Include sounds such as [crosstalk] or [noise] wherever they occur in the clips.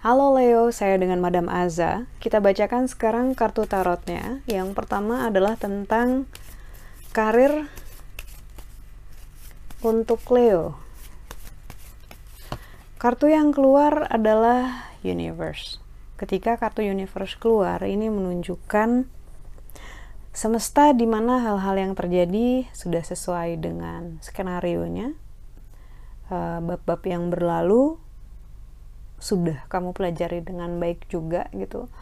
Halo Leo, saya dengan Madam Aza. Kita bacakan sekarang kartu tarotnya. Yang pertama adalah tentang karir untuk Leo. Kartu yang keluar adalah Universe. Ketika kartu Universe keluar, ini menunjukkan semesta di mana hal-hal yang terjadi sudah sesuai dengan skenario-nya. Eh, bab-bab yang berlalu sudah kamu pelajari dengan baik juga gitu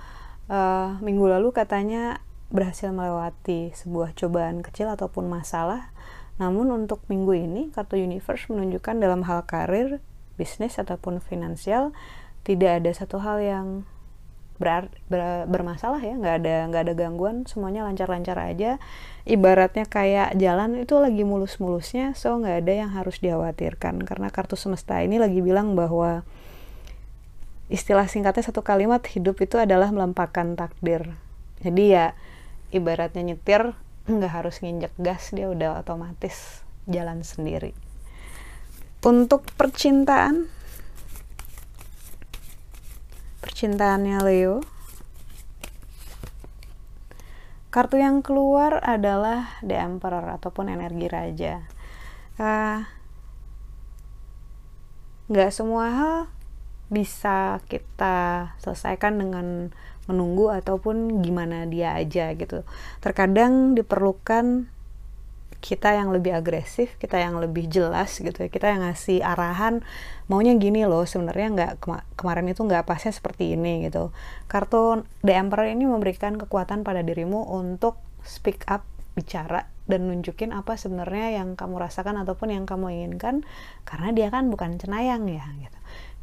uh, minggu lalu katanya berhasil melewati sebuah cobaan kecil ataupun masalah namun untuk minggu ini kartu universe menunjukkan dalam hal karir bisnis ataupun finansial tidak ada satu hal yang ber, ber, bermasalah ya nggak ada nggak ada gangguan semuanya lancar-lancar aja. Ibaratnya kayak jalan itu lagi mulus-mulusnya so nggak ada yang harus dikhawatirkan. Karena kartu semesta ini lagi bilang bahwa istilah singkatnya satu kalimat hidup itu adalah melampahkan takdir. Jadi ya ibaratnya nyetir [clears throat] nggak harus nginjek gas dia udah otomatis jalan sendiri. Untuk percintaan percintaannya Leo kartu yang keluar adalah The Emperor ataupun energi raja uh, nggak semua hal bisa kita selesaikan dengan menunggu ataupun gimana dia aja gitu. Terkadang diperlukan kita yang lebih agresif, kita yang lebih jelas gitu ya, kita yang ngasih arahan maunya gini loh sebenarnya nggak kema kemarin itu nggak pasnya seperti ini gitu. Kartu The Emperor ini memberikan kekuatan pada dirimu untuk speak up, bicara dan nunjukin apa sebenarnya yang kamu rasakan ataupun yang kamu inginkan karena dia kan bukan cenayang ya gitu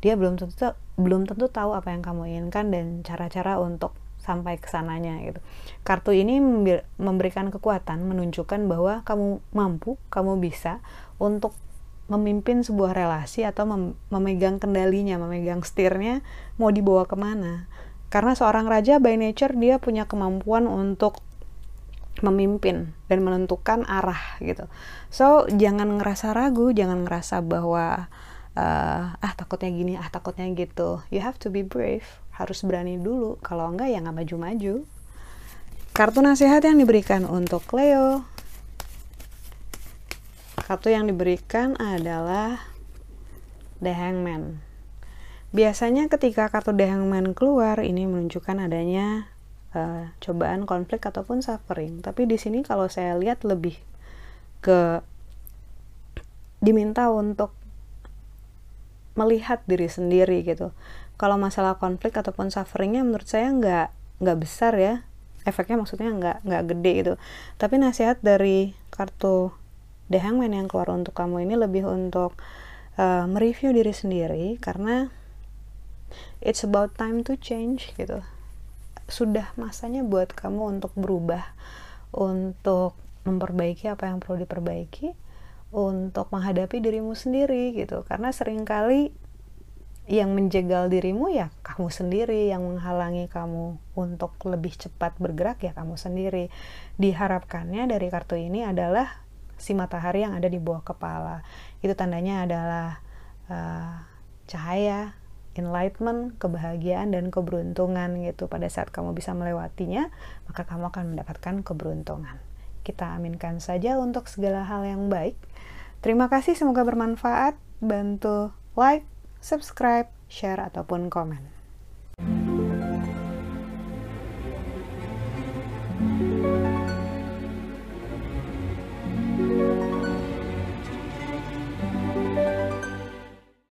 dia belum tentu belum tentu tahu apa yang kamu inginkan dan cara-cara untuk sampai ke sananya gitu. Kartu ini memberikan kekuatan menunjukkan bahwa kamu mampu, kamu bisa untuk memimpin sebuah relasi atau mem memegang kendalinya, memegang setirnya mau dibawa ke mana. Karena seorang raja by nature dia punya kemampuan untuk memimpin dan menentukan arah gitu. So jangan ngerasa ragu, jangan ngerasa bahwa uh, ah takutnya gini ah takutnya gitu you have to be brave harus berani dulu. Kalau enggak ya nggak maju-maju. Kartu nasihat yang diberikan untuk Leo kartu yang diberikan adalah The Hangman. Biasanya ketika kartu The Hangman keluar ini menunjukkan adanya uh, cobaan konflik ataupun suffering. Tapi di sini kalau saya lihat lebih ke diminta untuk melihat diri sendiri gitu. Kalau masalah konflik ataupun sufferingnya menurut saya nggak nggak besar ya. Efeknya maksudnya nggak nggak gede gitu. Tapi nasihat dari kartu The Hangman yang keluar untuk kamu ini lebih untuk uh, mereview diri sendiri karena it's about time to change gitu. Sudah masanya buat kamu untuk berubah untuk memperbaiki apa yang perlu diperbaiki untuk menghadapi dirimu sendiri gitu. Karena sering kali yang menjegal dirimu ya kamu sendiri yang menghalangi kamu untuk lebih cepat bergerak ya kamu sendiri. Diharapkannya dari kartu ini adalah si matahari yang ada di bawah kepala. Itu tandanya adalah uh, cahaya enlightenment, kebahagiaan dan keberuntungan gitu. Pada saat kamu bisa melewatinya maka kamu akan mendapatkan keberuntungan kita aminkan saja untuk segala hal yang baik Terima kasih, semoga bermanfaat. Bantu like, subscribe, share, ataupun komen.